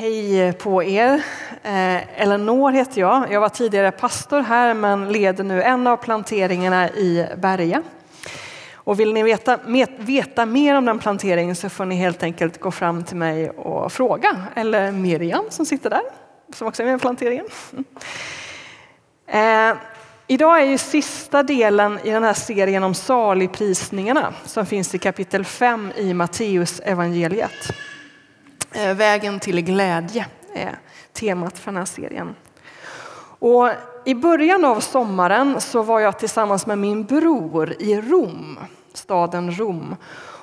Hej på er! Eh, Eleanor heter jag. Jag var tidigare pastor här men leder nu en av planteringarna i Berga. Och vill ni veta, veta mer om den planteringen så får ni helt enkelt gå fram till mig och fråga. Eller Miriam som sitter där, som också är med i planteringen. Eh, idag är ju sista delen i den här serien om saligprisningarna som finns i kapitel 5 i Matteus evangeliet. Eh, vägen till glädje är temat för den här serien. Och I början av sommaren så var jag tillsammans med min bror i Rom, staden Rom.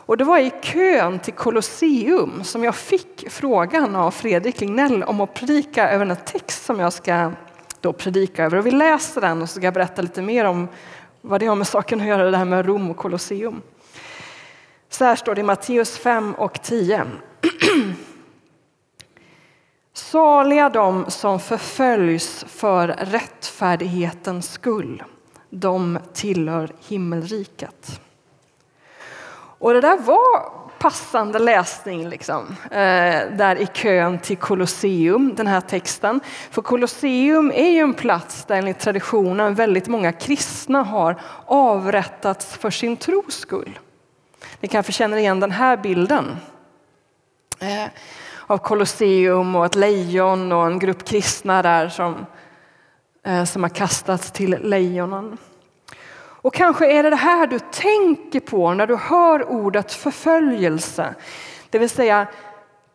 Och det var i kön till Colosseum som jag fick frågan av Fredrik Lignell om att predika över en text som jag ska då predika över. Och vi läser den och så ska jag berätta lite mer om vad det har med saken att göra, det här med Rom och Colosseum. Så här står det i Matteus 5 och 10. Saliga de som förföljs för rättfärdighetens skull. De tillhör himmelriket. Och det där var passande läsning liksom, eh, där i kön till Colosseum, den här texten. För Colosseum är ju en plats där enligt traditionen väldigt många kristna har avrättats för sin tros skull. Ni kanske känner igen den här bilden. Eh, av Colosseum och ett lejon och en grupp kristna där som, eh, som har kastats till lejonen. Och kanske är det det här du tänker på när du hör ordet förföljelse. Det vill säga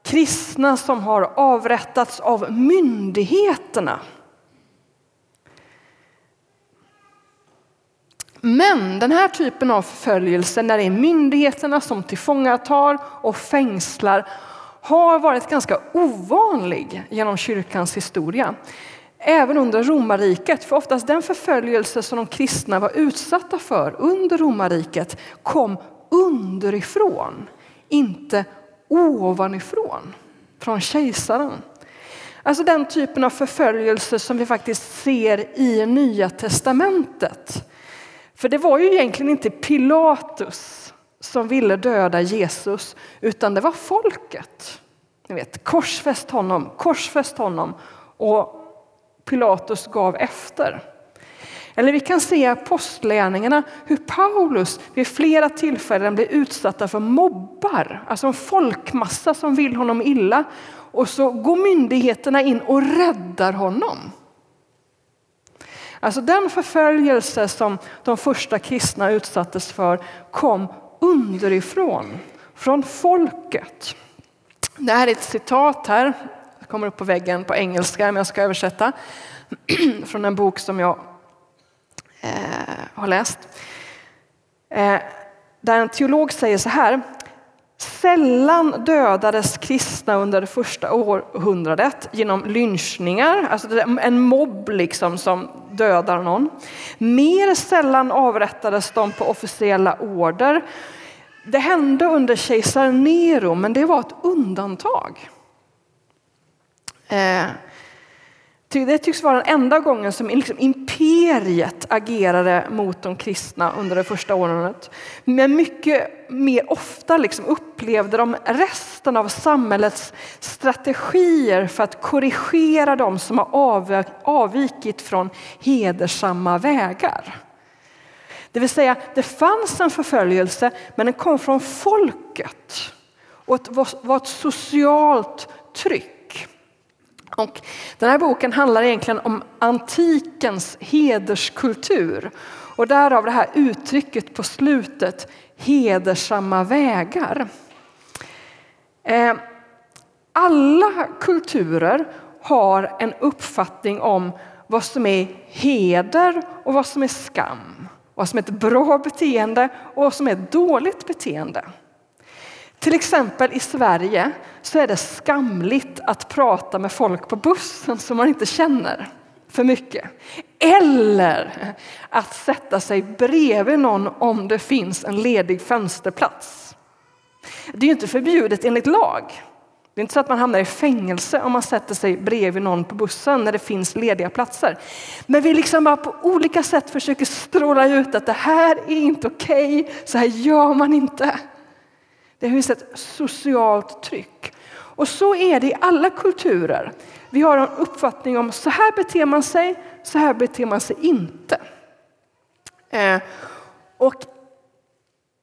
kristna som har avrättats av myndigheterna. Men den här typen av förföljelse när det är myndigheterna som tillfångatar och fängslar har varit ganska ovanlig genom kyrkans historia. Även under romarriket, för oftast den förföljelse som de kristna var utsatta för under romarriket kom underifrån, inte ovanifrån, från kejsaren. Alltså den typen av förföljelse som vi faktiskt ser i Nya testamentet. För det var ju egentligen inte Pilatus som ville döda Jesus, utan det var folket. Ni vet, korsfäst honom, korsfäst honom. Och Pilatus gav efter. Eller vi kan se i apostlagärningarna hur Paulus vid flera tillfällen blir utsatta för mobbar, alltså en folkmassa som vill honom illa. Och så går myndigheterna in och räddar honom. Alltså den förföljelse som de första kristna utsattes för kom underifrån, från folket. Det här är ett citat här, det kommer upp på väggen på engelska, men jag ska översätta från en bok som jag eh, har läst. Eh, där en teolog säger så här. Sällan dödades kristna under det första århundradet genom lynchningar, alltså en mobb liksom som dödar någon. Mer sällan avrättades de på officiella order. Det hände under kejsar Nero, men det var ett undantag. Eh, det tycks vara den enda gången som liksom imperiet agerade mot de kristna under det första århundradet. Men mycket mer ofta liksom upplevde de resten av samhällets strategier för att korrigera dem som har avvikit från hedersamma vägar. Det vill säga, det fanns en förföljelse, men den kom från folket och det var ett socialt tryck. Och den här boken handlar egentligen om antikens hederskultur och därav det här uttrycket på slutet, hedersamma vägar. Eh, alla kulturer har en uppfattning om vad som är heder och vad som är skam. Vad som är ett bra beteende och vad som är ett dåligt beteende. Till exempel i Sverige så är det skamligt att prata med folk på bussen som man inte känner för mycket. Eller att sätta sig bredvid någon om det finns en ledig fönsterplats. Det är ju inte förbjudet enligt lag. Det är inte så att man hamnar i fängelse om man sätter sig bredvid någon på bussen när det finns lediga platser. Men vi liksom bara på olika sätt försöker stråla ut att det här är inte okej, okay, så här gör man inte. Det finns ett socialt tryck. Och så är det i alla kulturer. Vi har en uppfattning om så här beter man sig, så här beter man sig inte. Eh, och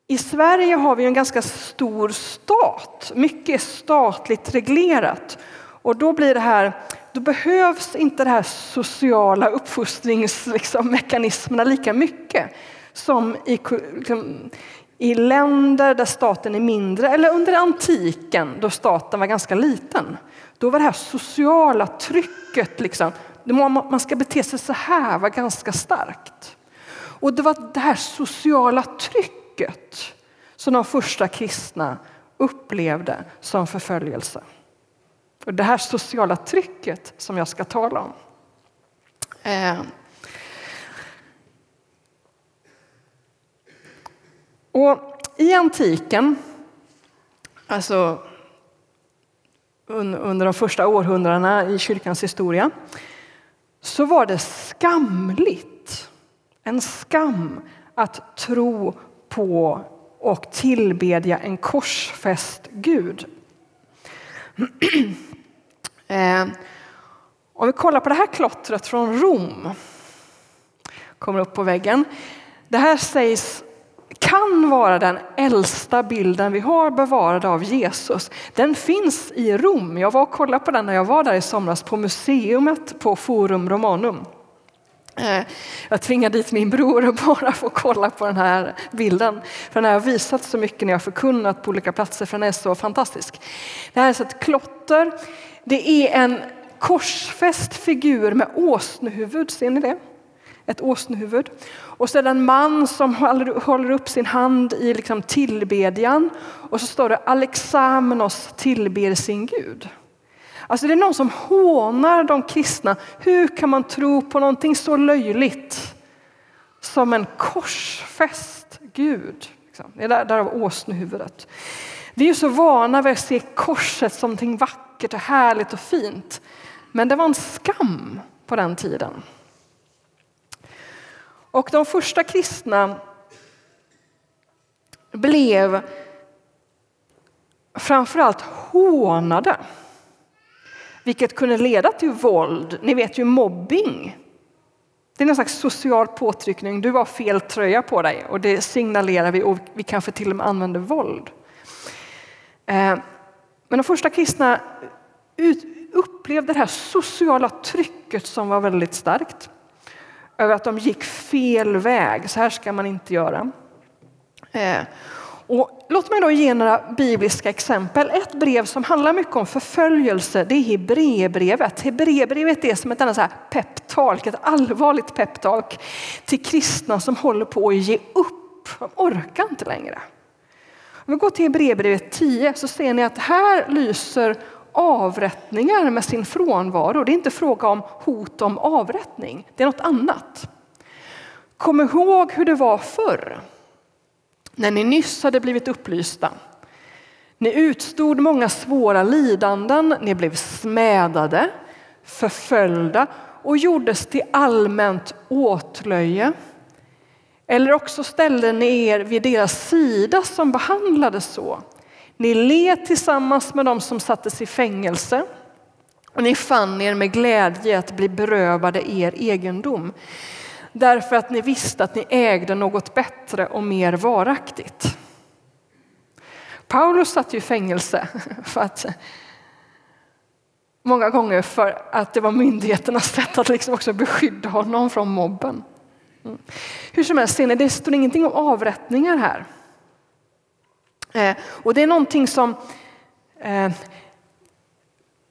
i Sverige har vi en ganska stor stat. Mycket är statligt reglerat. Och då blir det här, då behövs inte de här sociala uppfostringsmekanismerna liksom, lika mycket som i, liksom, i länder där staten är mindre eller under antiken då staten var ganska liten. Då var det här sociala trycket, liksom, man ska bete sig så här, var ganska starkt. Och det var det här sociala trycket som de första kristna upplevde som förföljelse. Och det här sociala trycket som jag ska tala om. Eh, Och I antiken, alltså under de första århundradena i kyrkans historia, så var det skamligt, en skam att tro på och tillbedja en korsfäst Gud. Eh, om vi kollar på det här klottret från Rom, kommer upp på väggen. Det här sägs kan vara den äldsta bilden vi har bevarad av Jesus. Den finns i Rom. Jag var och kollade på den när jag var där i somras på museumet på Forum Romanum. Eh, jag tvingade dit min bror och bara få kolla på den här bilden. För den har visat så mycket när jag förkunnat på olika platser för den är så fantastisk. Det här är ett klotter. Det är en korsfäst figur med åsnehuvud, ser ni det? Ett åsnehuvud. Och så är det en man som håller upp sin hand i liksom tillbedjan. Och så står det Alexamenos tillber sin Gud. Alltså det är någon som hånar de kristna. Hur kan man tro på någonting så löjligt som en korsfäst Gud? Liksom. Det är där, därav åsnehuvudet. Vi är så vana vid att se korset som någonting vackert och härligt och fint. Men det var en skam på den tiden. Och de första kristna blev framförallt hånade vilket kunde leda till våld. Ni vet ju mobbing. Det är någon slags social påtryckning. Du har fel tröja på dig och det signalerar vi och vi kanske till och med använder våld. Eh, men de första kristna upplevde det här sociala trycket som var väldigt starkt. Över att de gick fel väg. Så här ska man inte göra. Eh, och låt mig då ge några bibliska exempel. Ett brev som handlar mycket om förföljelse, det är Hebreerbrevet. Hebreerbrevet är som ett annat så här peptalk, ett allvarligt peptalk till kristna som håller på att ge upp. De orkar inte längre. Om vi går till Hebreerbrevet 10 så ser ni att här lyser avrättningar med sin frånvaro. Det är inte fråga om hot om avrättning, det är något annat. Kom ihåg hur det var förr när ni nyss hade blivit upplysta. Ni utstod många svåra lidanden, ni blev smädade, förföljda och gjordes till allmänt åtlöje. Eller också ställde ni er vid deras sida som behandlades så. Ni led tillsammans med dem som sattes i fängelse och ni fann er med glädje att bli berövade er egendom därför att ni visste att ni ägde något bättre och mer varaktigt. Paulus satt ju i fängelse för att många gånger för att det var myndigheternas sätt att liksom också beskydda honom från mobben. Mm. Hur som helst, ser ni, det står ingenting om avrättningar här. Eh, och det är någonting som eh,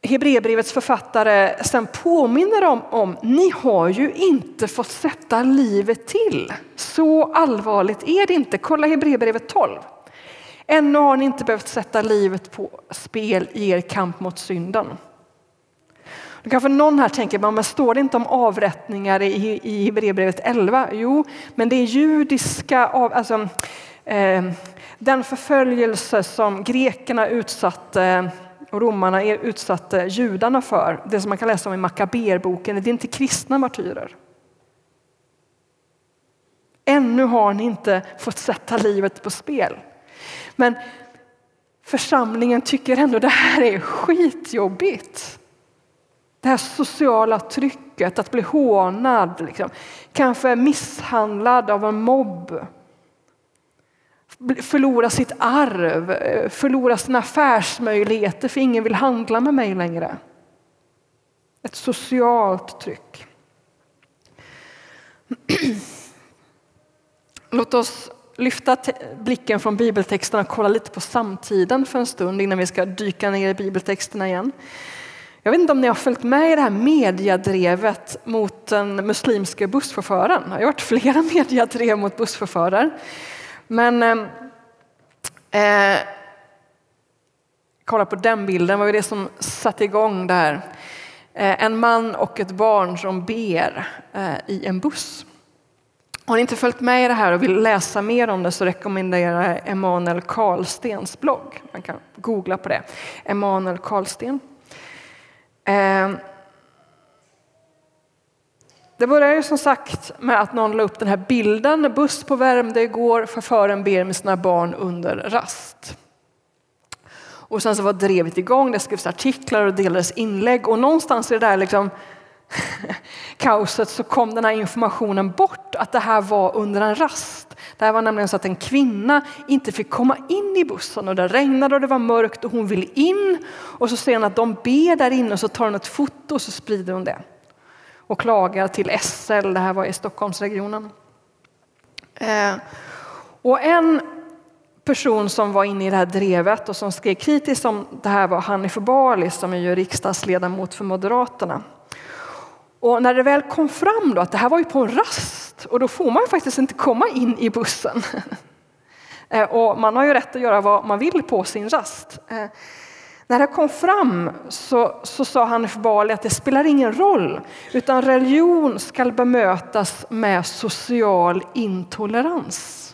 Hebreerbrevets författare sen påminner om, om, ni har ju inte fått sätta livet till. Så allvarligt är det inte. Kolla Hebreerbrevet 12. Ännu har ni inte behövt sätta livet på spel i er kamp mot synden. Då kanske någon här tänker, men står det inte om avrättningar i, i Hebreerbrevet 11? Jo, men det är judiska, av, alltså, Ehm, den förföljelse som grekerna utsatte och romarna utsatte judarna för, det som man kan läsa om i Makaberboken, det är inte kristna martyrer. Ännu har ni inte fått sätta livet på spel. Men församlingen tycker ändå det här är skitjobbigt. Det här sociala trycket, att bli hånad, liksom. kanske misshandlad av en mobb. Förlora sitt arv, eh, förlora sina affärsmöjligheter för ingen vill handla med mig längre. Ett socialt tryck. Låt oss lyfta blicken från bibeltexterna och kolla lite på samtiden för en stund innan vi ska dyka ner i bibeltexterna igen. Jag vet inte om ni har följt med i det här mediadrevet mot den muslimska busschauffören. Det har varit flera mediadrev mot busschaufförer. Men ehm, eh, kolla på den bilden, vad var det som satte igång det här? Eh, en man och ett barn som ber eh, i en buss. Har ni inte följt med i det här och vill läsa mer om det så rekommenderar jag Emanuel Karlstens blogg. Man kan googla på det. Emanuel Karlsten. Ehm, det börjar ju som sagt med att någon la upp den här bilden. Buss på Värmdö igår, chauffören ber med sina barn under rast. Och sen så var drevet igång, det skrevs artiklar och delades inlägg och någonstans i det där liksom kaoset så kom den här informationen bort att det här var under en rast. Det här var nämligen så att en kvinna inte fick komma in i bussen och det regnade och det var mörkt och hon ville in och så ser hon att de ber där inne och så tar hon ett foto och så sprider hon det och klagar till SL, det här var i Stockholmsregionen. Eh, och en person som var inne i det här drevet och som skrev kritiskt om det här var Hanif Bali som är ju riksdagsledamot för Moderaterna. Och när det väl kom fram då att det här var ju på en rast och då får man ju faktiskt inte komma in i bussen. Eh, och man har ju rätt att göra vad man vill på sin rast. Eh, när det kom fram så, så sa Hanif Bali att det spelar ingen roll utan religion ska bemötas med social intolerans.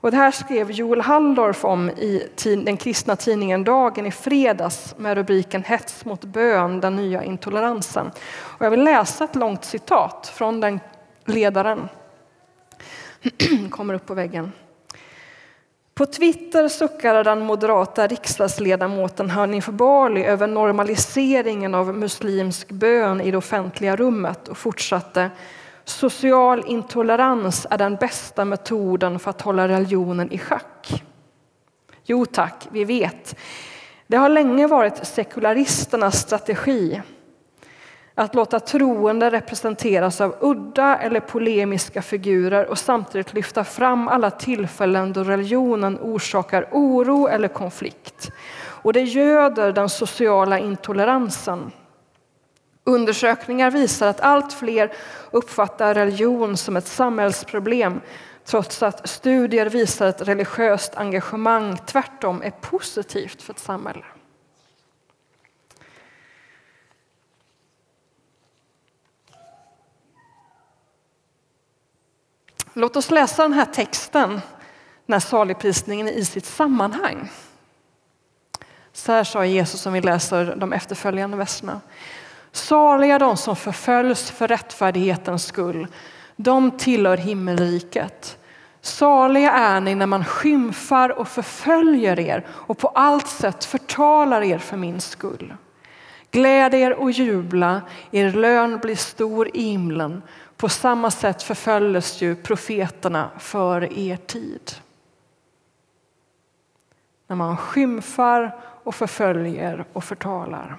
Och det här skrev Joel Halldorf om i den kristna tidningen Dagen i fredags med rubriken Hets mot bön, den nya intoleransen. Och jag vill läsa ett långt citat från den ledaren. kommer upp på väggen. På Twitter suckade den moderata riksdagsledamoten Hanif Bali över normaliseringen av muslimsk bön i det offentliga rummet och fortsatte Social intolerans är den bästa metoden för att hålla religionen i schack. Jo tack, vi vet. Det har länge varit sekularisternas strategi att låta troende representeras av udda eller polemiska figurer och samtidigt lyfta fram alla tillfällen då religionen orsakar oro eller konflikt. Och det göder den sociala intoleransen. Undersökningar visar att allt fler uppfattar religion som ett samhällsproblem trots att studier visar att religiöst engagemang tvärtom är positivt för ett samhälle. Låt oss läsa den här texten, när saligprisningen saligprisningen i sitt sammanhang. Så här sa Jesus som vi läser de efterföljande verserna. Saliga de som förföljs för rättfärdighetens skull, de tillhör himmelriket. Saliga är ni när man skymfar och förföljer er och på allt sätt förtalar er för min skull. Gläd er och jubla, er lön blir stor i himlen. På samma sätt förföljdes ju profeterna för er tid. När man skymfar och förföljer och förtalar.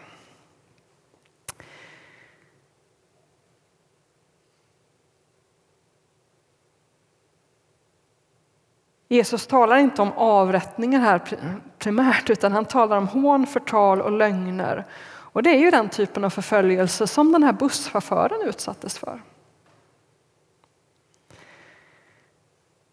Jesus talar inte om avrättningar här primärt, utan han talar om hån, förtal och lögner. Och det är ju den typen av förföljelse som den här busschauffören utsattes för.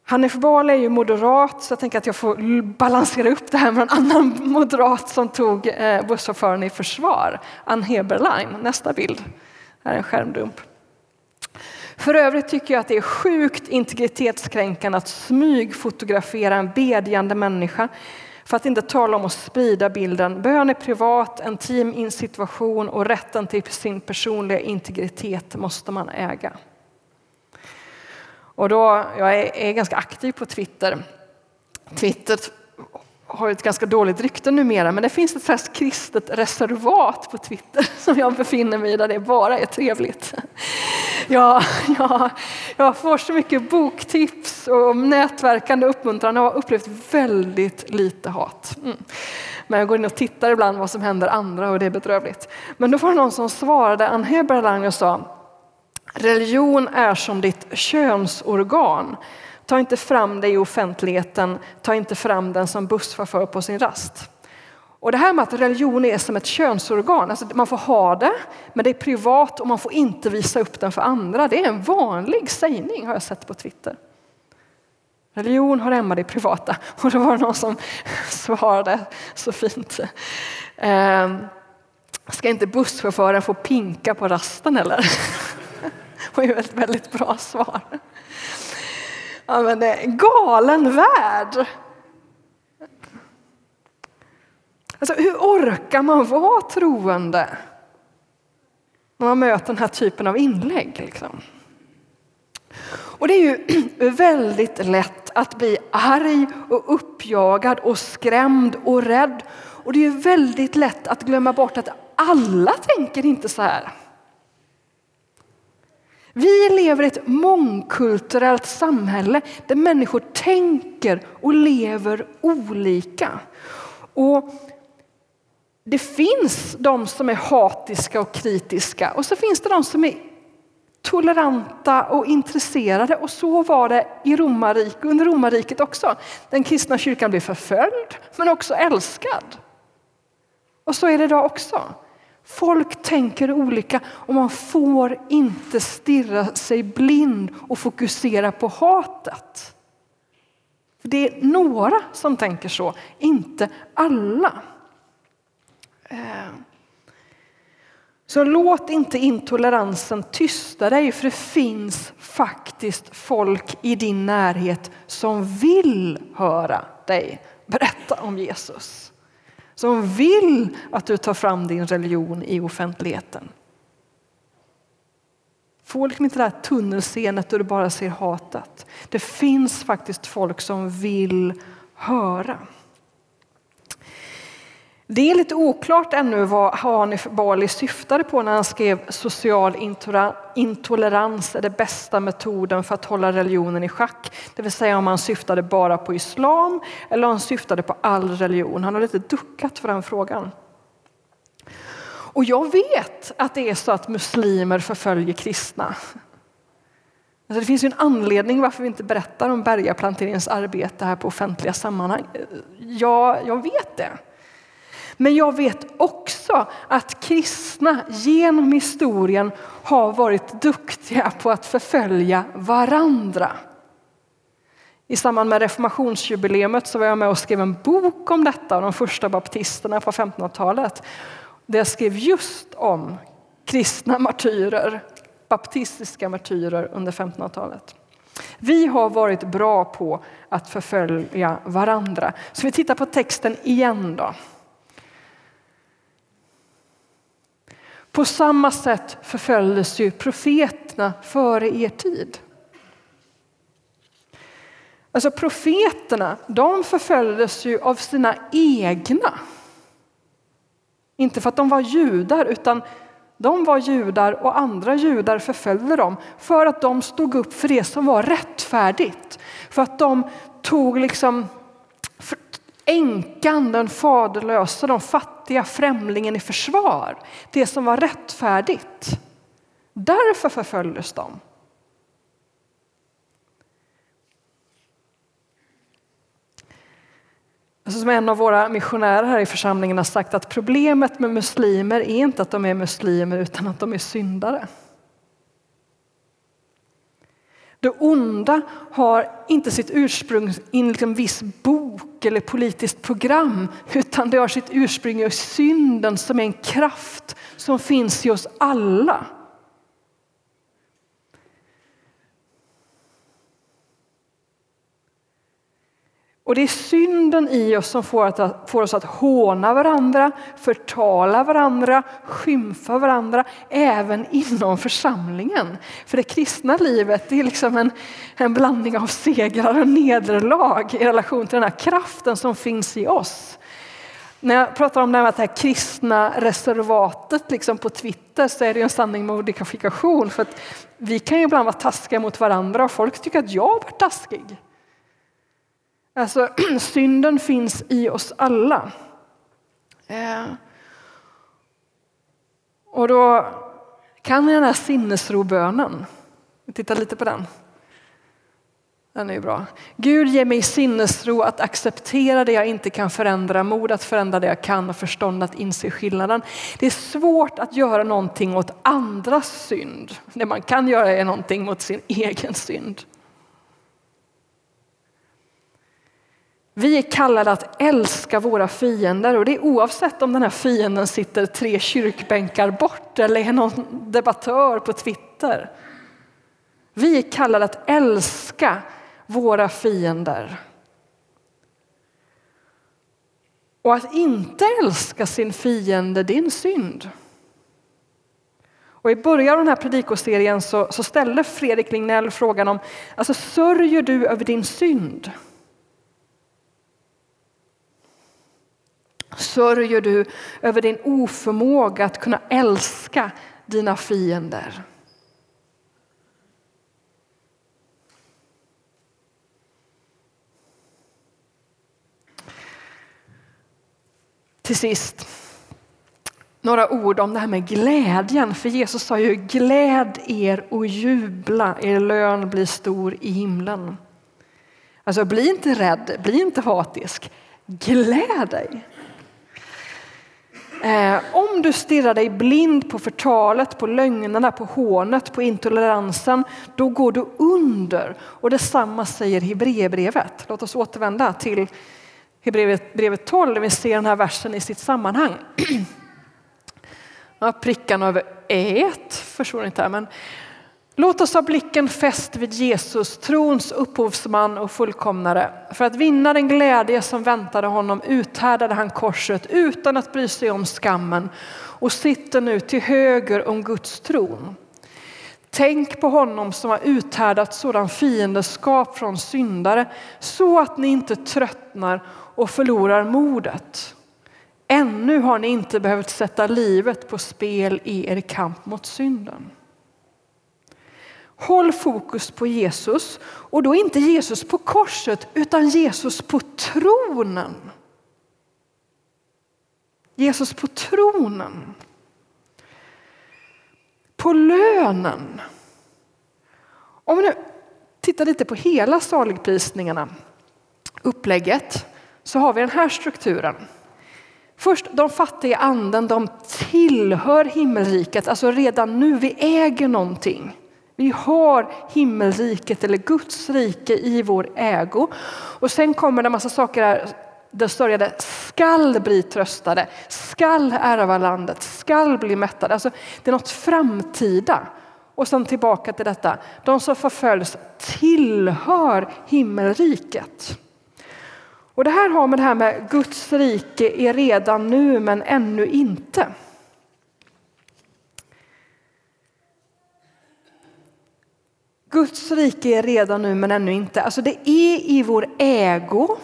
Hanif Bali är ju moderat, så jag tänker att jag får balansera upp det här med en annan moderat som tog eh, busschauffören i försvar, Ann Heberlein. Nästa bild. Här är en skärmdump. För övrigt tycker jag att det är sjukt integritetskränkande att smygfotografera en bedjande människa för att inte tala om att sprida bilden. Bön är privat, en team situation och rätten till sin personliga integritet måste man äga. Och då, jag är, är ganska aktiv på Twitter. Twitter har ett ganska dåligt rykte numera, men det finns ett slags kristet reservat på Twitter som jag befinner mig i där det bara är trevligt. Jag, jag, jag får så mycket boktips och nätverkande uppmuntran och har upplevt väldigt lite hat. Mm. Men jag går in och tittar ibland vad som händer andra och det är bedrövligt. Men då var det någon som svarade, Ann Heberlein och sa Religion är som ditt könsorgan. Ta inte fram det i offentligheten, ta inte fram den som busschaufför på sin rast. Och det här med att religion är som ett könsorgan, alltså man får ha det, men det är privat och man får inte visa upp den för andra. Det är en vanlig sägning har jag sett på Twitter. Religion har hemma det privata. Och då var det någon som svarade så fint. Ehm, ska inte busschauffören få pinka på rasten eller? Var ju ett väldigt bra svar. Ja, men det är en galen värld. Alltså, hur orkar man vara troende när man möter den här typen av inlägg? Liksom? Och det är ju väldigt lätt att bli arg och uppjagad och skrämd och rädd. Och det är ju väldigt lätt att glömma bort att alla tänker inte så här. Vi lever i ett mångkulturellt samhälle där människor tänker och lever olika. Och det finns de som är hatiska och kritiska och så finns det de som är toleranta och intresserade. Och så var det i romarrik, under romarriket också. Den kristna kyrkan blev förföljd men också älskad. Och så är det idag också. Folk tänker olika och man får inte stirra sig blind och fokusera på hatet. För Det är några som tänker så, inte alla. Eh. Så låt inte intoleransen tysta dig, för det finns faktiskt folk i din närhet som vill höra dig berätta om Jesus som vill att du tar fram din religion i offentligheten. Få liksom inte det här tunnelseendet där du bara ser hatet. Det finns faktiskt folk som vill höra. Det är lite oklart ännu vad Hanif Bali syftade på när han skrev social intolerans är den bästa metoden för att hålla religionen i schack. Det vill säga om han syftade bara på islam eller om han syftade på all religion. Han har lite duckat för den frågan. Och jag vet att det är så att muslimer förföljer kristna. Alltså det finns ju en anledning varför vi inte berättar om Bergaplanteringens arbete här på offentliga sammanhang. Ja, jag vet det. Men jag vet också att kristna genom historien har varit duktiga på att förfölja varandra. I samband med reformationsjubileet så var jag med och skrev en bok om detta, de första baptisterna på 1500-talet. Där jag skrev just om kristna martyrer, baptistiska martyrer under 1500-talet. Vi har varit bra på att förfölja varandra. Så vi tittar på texten igen då. På samma sätt förföljdes ju profeterna före er tid. Alltså profeterna, de förföljdes ju av sina egna. Inte för att de var judar, utan de var judar och andra judar förföljde dem för att de stod upp för det som var rättfärdigt. För att de tog liksom änkan, den faderlösa, de fattiga, främlingen i försvar. Det som var rättfärdigt. Därför förföljdes de. Alltså som en av våra missionärer här i församlingen har sagt att problemet med muslimer är inte att de är muslimer utan att de är syndare. Det onda har inte sitt ursprung i en liksom viss bok eller politiskt program utan det har sitt ursprung i synden som är en kraft som finns i oss alla. Och det är synden i oss som får, att, får oss att håna varandra, förtala varandra, skymfa varandra, även inom församlingen. För det kristna livet det är liksom en, en blandning av segrar och nederlag i relation till den här kraften som finns i oss. När jag pratar om det här, det här kristna reservatet liksom på Twitter så är det en sanning med modifikation. För att vi kan ju ibland vara taskiga mot varandra och folk tycker att jag var taskig. Alltså synden finns i oss alla. Eh. Och då kan ni den här sinnesrobönen. Titta lite på den. Den är ju bra. Gud ger mig sinnesro att acceptera det jag inte kan förändra, mod att förändra det jag kan och förstånd att inse skillnaden. Det är svårt att göra någonting åt andras synd. Det man kan göra är någonting mot sin egen synd. Vi är kallade att älska våra fiender och det är oavsett om den här fienden sitter tre kyrkbänkar bort eller är någon debattör på Twitter. Vi är kallade att älska våra fiender. Och att inte älska sin fiende, det är en synd. Och I början av den här predikoserien så, så ställde Fredrik Lignell frågan om alltså, sörjer du över din synd? Sörjer du över din oförmåga att kunna älska dina fiender? Till sist, några ord om det här med glädjen. För Jesus sa ju gläd er och jubla, er lön blir stor i himlen. Alltså bli inte rädd, bli inte hatisk. Gläd dig! Eh, om du stirrar dig blind på förtalet, på lögnerna, på hånet, på intoleransen, då går du under. Och detsamma säger Hebreerbrevet. Låt oss återvända till Hebreerbrevet 12 där vi ser den här versen i sitt sammanhang. Ja, prickarna över ät, förstår inte här, men Låt oss ha blicken fäst vid Jesus, trons upphovsman och fullkomnare. För att vinna den glädje som väntade honom uthärdade han korset utan att bry sig om skammen och sitter nu till höger om Guds tron. Tänk på honom som har uthärdat sådan fiendeskap från syndare så att ni inte tröttnar och förlorar modet. Ännu har ni inte behövt sätta livet på spel i er kamp mot synden. Håll fokus på Jesus och då inte Jesus på korset utan Jesus på tronen. Jesus på tronen. På lönen. Om vi nu tittar lite på hela saligprisningarna, upplägget, så har vi den här strukturen. Först de fattiga i anden, de tillhör himmelriket, alltså redan nu, vi äger någonting. Vi har himmelriket eller Guds rike i vår ägo. Och sen kommer det en massa saker här. Det sörjade skall bli tröstade, skall ärva landet, skall bli mättade. Alltså, det är något framtida. Och sen tillbaka till detta. De som förföljs tillhör himmelriket. Och det här har med det här med Guds rike är redan nu men ännu inte. Guds rike är redan nu men ännu inte. Alltså det är i vår ägo,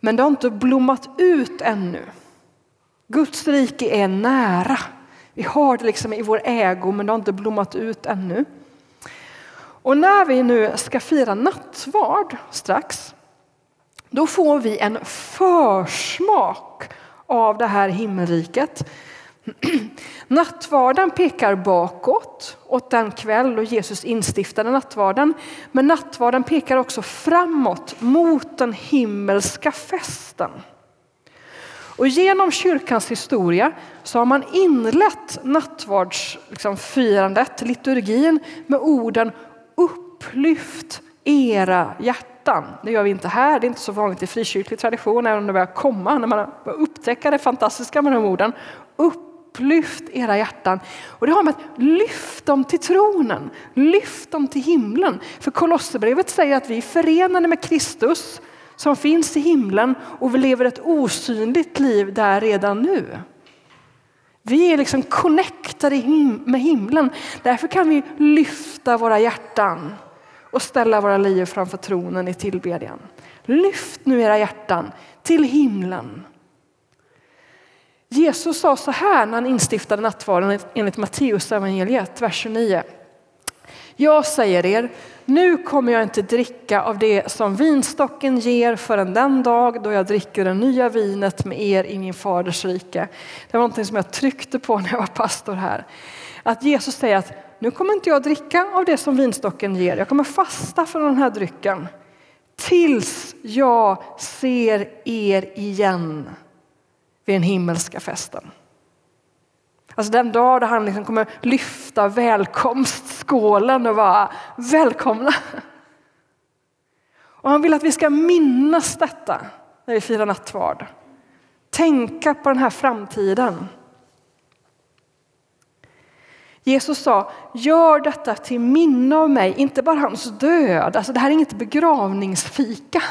men det har inte blommat ut ännu. Guds rike är nära. Vi har det liksom i vår ägo men det har inte blommat ut ännu. Och när vi nu ska fira nattvard strax, då får vi en försmak av det här himmelriket Nattvarden pekar bakåt, åt den kväll då Jesus instiftade nattvarden. Men nattvarden pekar också framåt, mot den himmelska festen. Och genom kyrkans historia så har man inlett nattvardsfirandet, liksom, liturgin, med orden upplyft era hjärtan. Det gör vi inte här, det är inte så vanligt i frikyrklig tradition, även om det börjar komma när man upptäcker det fantastiska med de orden. Upp upplyft era hjärtan. Och det har med att lyft dem till tronen, lyft dem till himlen. För Kolosserbrevet säger att vi är förenade med Kristus som finns i himlen och vi lever ett osynligt liv där redan nu. Vi är liksom connectade med himlen. Därför kan vi lyfta våra hjärtan och ställa våra liv framför tronen i tillbedjan. Lyft nu era hjärtan till himlen. Jesus sa så här när han instiftade nattvarden enligt Matteus evangeliet, vers 29. Jag säger er, nu kommer jag inte dricka av det som vinstocken ger förrän den dag då jag dricker det nya vinet med er i min faders rike. Det var någonting som jag tryckte på när jag var pastor här. Att Jesus säger att nu kommer inte jag dricka av det som vinstocken ger. Jag kommer fasta från den här drycken tills jag ser er igen vid den himmelska festen. Alltså den dag då han liksom kommer lyfta välkomstskålen och vara välkomna. Och han vill att vi ska minnas detta när vi firar nattvard. Tänka på den här framtiden. Jesus sa, gör detta till minne av mig, inte bara hans död. Alltså det här är inget begravningsfika.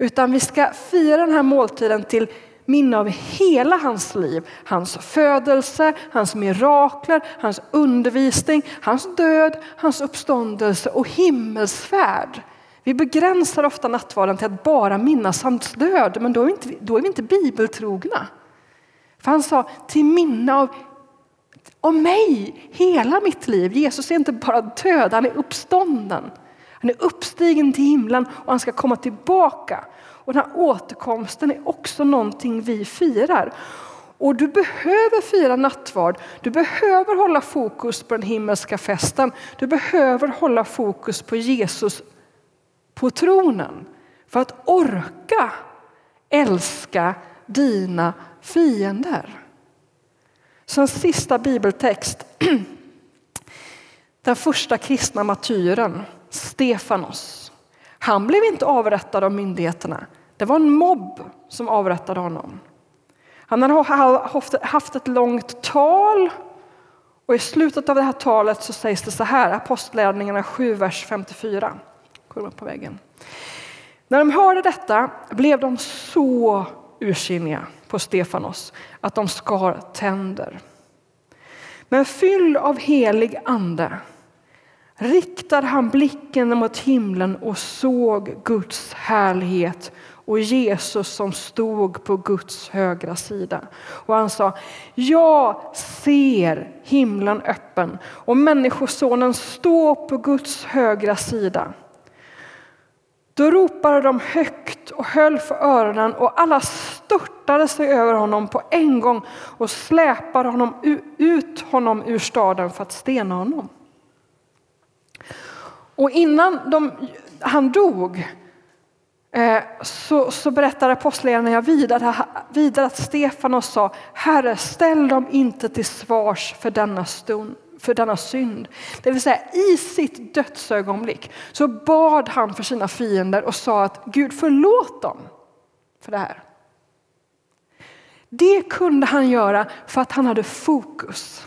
Utan vi ska fira den här måltiden till minne av hela hans liv. Hans födelse, hans mirakler, hans undervisning, hans död, hans uppståndelse och himmelsfärd. Vi begränsar ofta nattvarden till att bara minnas hans död, men då är vi inte, då är vi inte bibeltrogna. För han sa till minne av, av mig, hela mitt liv. Jesus är inte bara död, han är uppstånden. Han är uppstigen till himlen och han ska komma tillbaka. Och den här återkomsten är också någonting vi firar. Och du behöver fira nattvard, du behöver hålla fokus på den himmelska festen. Du behöver hålla fokus på Jesus på tronen för att orka älska dina fiender. Så en sista bibeltext. Den första kristna martyren, Stefanos. Han blev inte avrättad av myndigheterna. Det var en mobb som avrättade honom. Han hade haft ett långt tal och i slutet av det här talet så sägs det så här, Apostlärningarna 7, vers 54. Kolla på väggen. När de hörde detta blev de så ursinniga på Stefanos att de skar tänder. Men fylld av helig ande riktade han blicken mot himlen och såg Guds härlighet och Jesus som stod på Guds högra sida. Och han sa, jag ser himlen öppen och Människosonen står på Guds högra sida. Då ropade de högt och höll för öronen och alla störtade sig över honom på en gång och släpade honom ut honom ur staden för att stena honom. Och innan de, han dog eh, så, så berättar apostlagärningarna vidare, vidare att Stefanos sa Herre, ställ dem inte till svars för denna stund för denna synd. Det vill säga i sitt dödsögonblick så bad han för sina fiender och sa att Gud förlåt dem för det här. Det kunde han göra för att han hade fokus.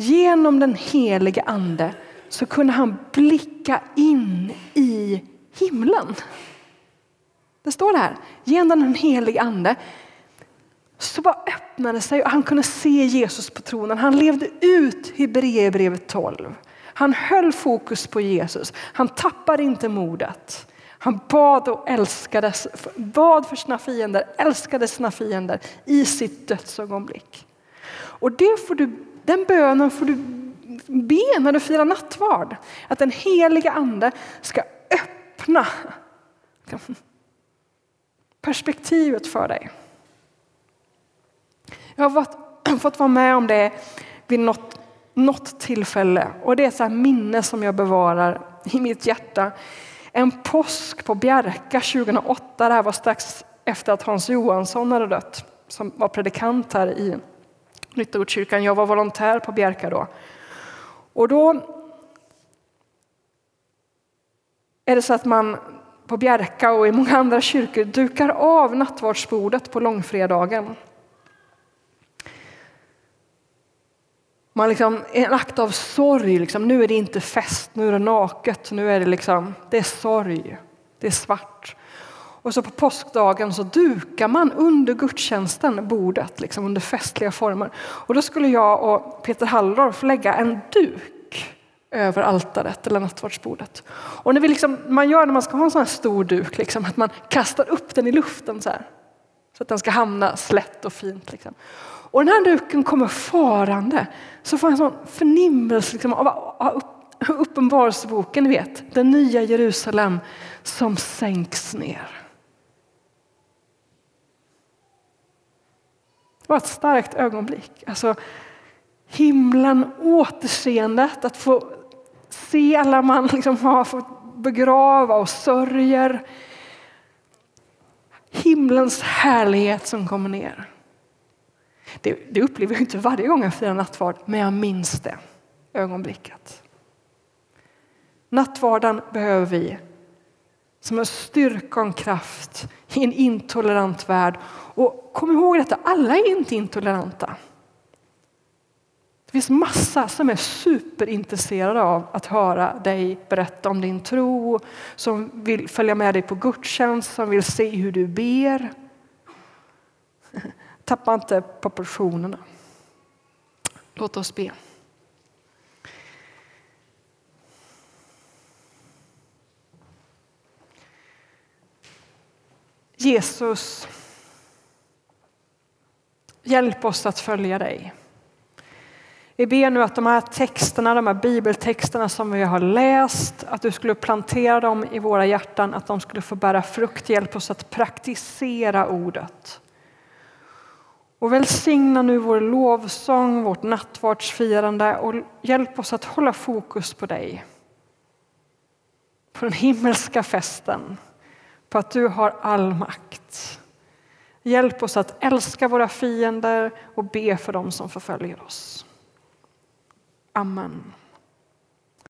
Genom den helige ande så kunde han blicka in i himlen. Det står det här, genom den helige ande så bara öppnade sig och han kunde se Jesus på tronen. Han levde ut Hebreerbrevet 12. Han höll fokus på Jesus. Han tappade inte modet. Han bad och älskade, bad för sina fiender, älskade sina fiender i sitt dödsögonblick. Och det får du, den bönen får du be när du firar nattvard. Att den heliga ande ska öppna perspektivet för dig. Jag har varit, fått vara med om det vid något, något tillfälle och det är ett så minne som jag bevarar i mitt hjärta. En påsk på Bjärka 2008, det här var strax efter att Hans Johansson hade dött, som var predikant här i Nyttegårdskyrkan. Jag var volontär på Bjärka då. Och då är det så att man på Bjärka och i många andra kyrkor dukar av nattvardsbordet på långfredagen. Man liksom, en akt av sorg, liksom. nu är det inte fest, nu är det naket, nu är det liksom, det är sorg, det är svart. Och så på påskdagen så dukar man under gudstjänsten bordet liksom under festliga former. Och då skulle jag och Peter Halldorf lägga en duk över altaret eller nattvardsbordet. Och när vi liksom, man gör när man ska ha en sån här stor duk, liksom, att man kastar upp den i luften så här. Så att den ska hamna slätt och fint. Liksom. Och den här duken kommer farande. Så får jag en sån förnimmelse liksom, av Uppenbarelseboken, ni vet, den nya Jerusalem som sänks ner. Det var ett starkt ögonblick. Alltså, himlen, återseendet, att få se alla man liksom har fått begrava och sörjer. Himlens härlighet som kommer ner. Det, det upplever jag inte varje gång jag firar nattvard, men jag minns det ögonblicket. Nattvarden behöver vi som en styrka och en kraft i en intolerant värld. Och kom ihåg detta, alla är inte intoleranta. Det finns massa som är superintresserade av att höra dig berätta om din tro, som vill följa med dig på gudstjänst, som vill se hur du ber. Tappa inte proportionerna. Låt oss be. Jesus, hjälp oss att följa dig. Vi ber nu att de här texterna, de här bibeltexterna som vi har läst, att du skulle plantera dem i våra hjärtan, att de skulle få bära frukt. Hjälp oss att praktisera ordet. Och välsigna nu vår lovsång, vårt nattvardsfirande och hjälp oss att hålla fokus på dig. På den himmelska festen, på att du har all makt. Hjälp oss att älska våra fiender och be för dem som förföljer oss. Amen.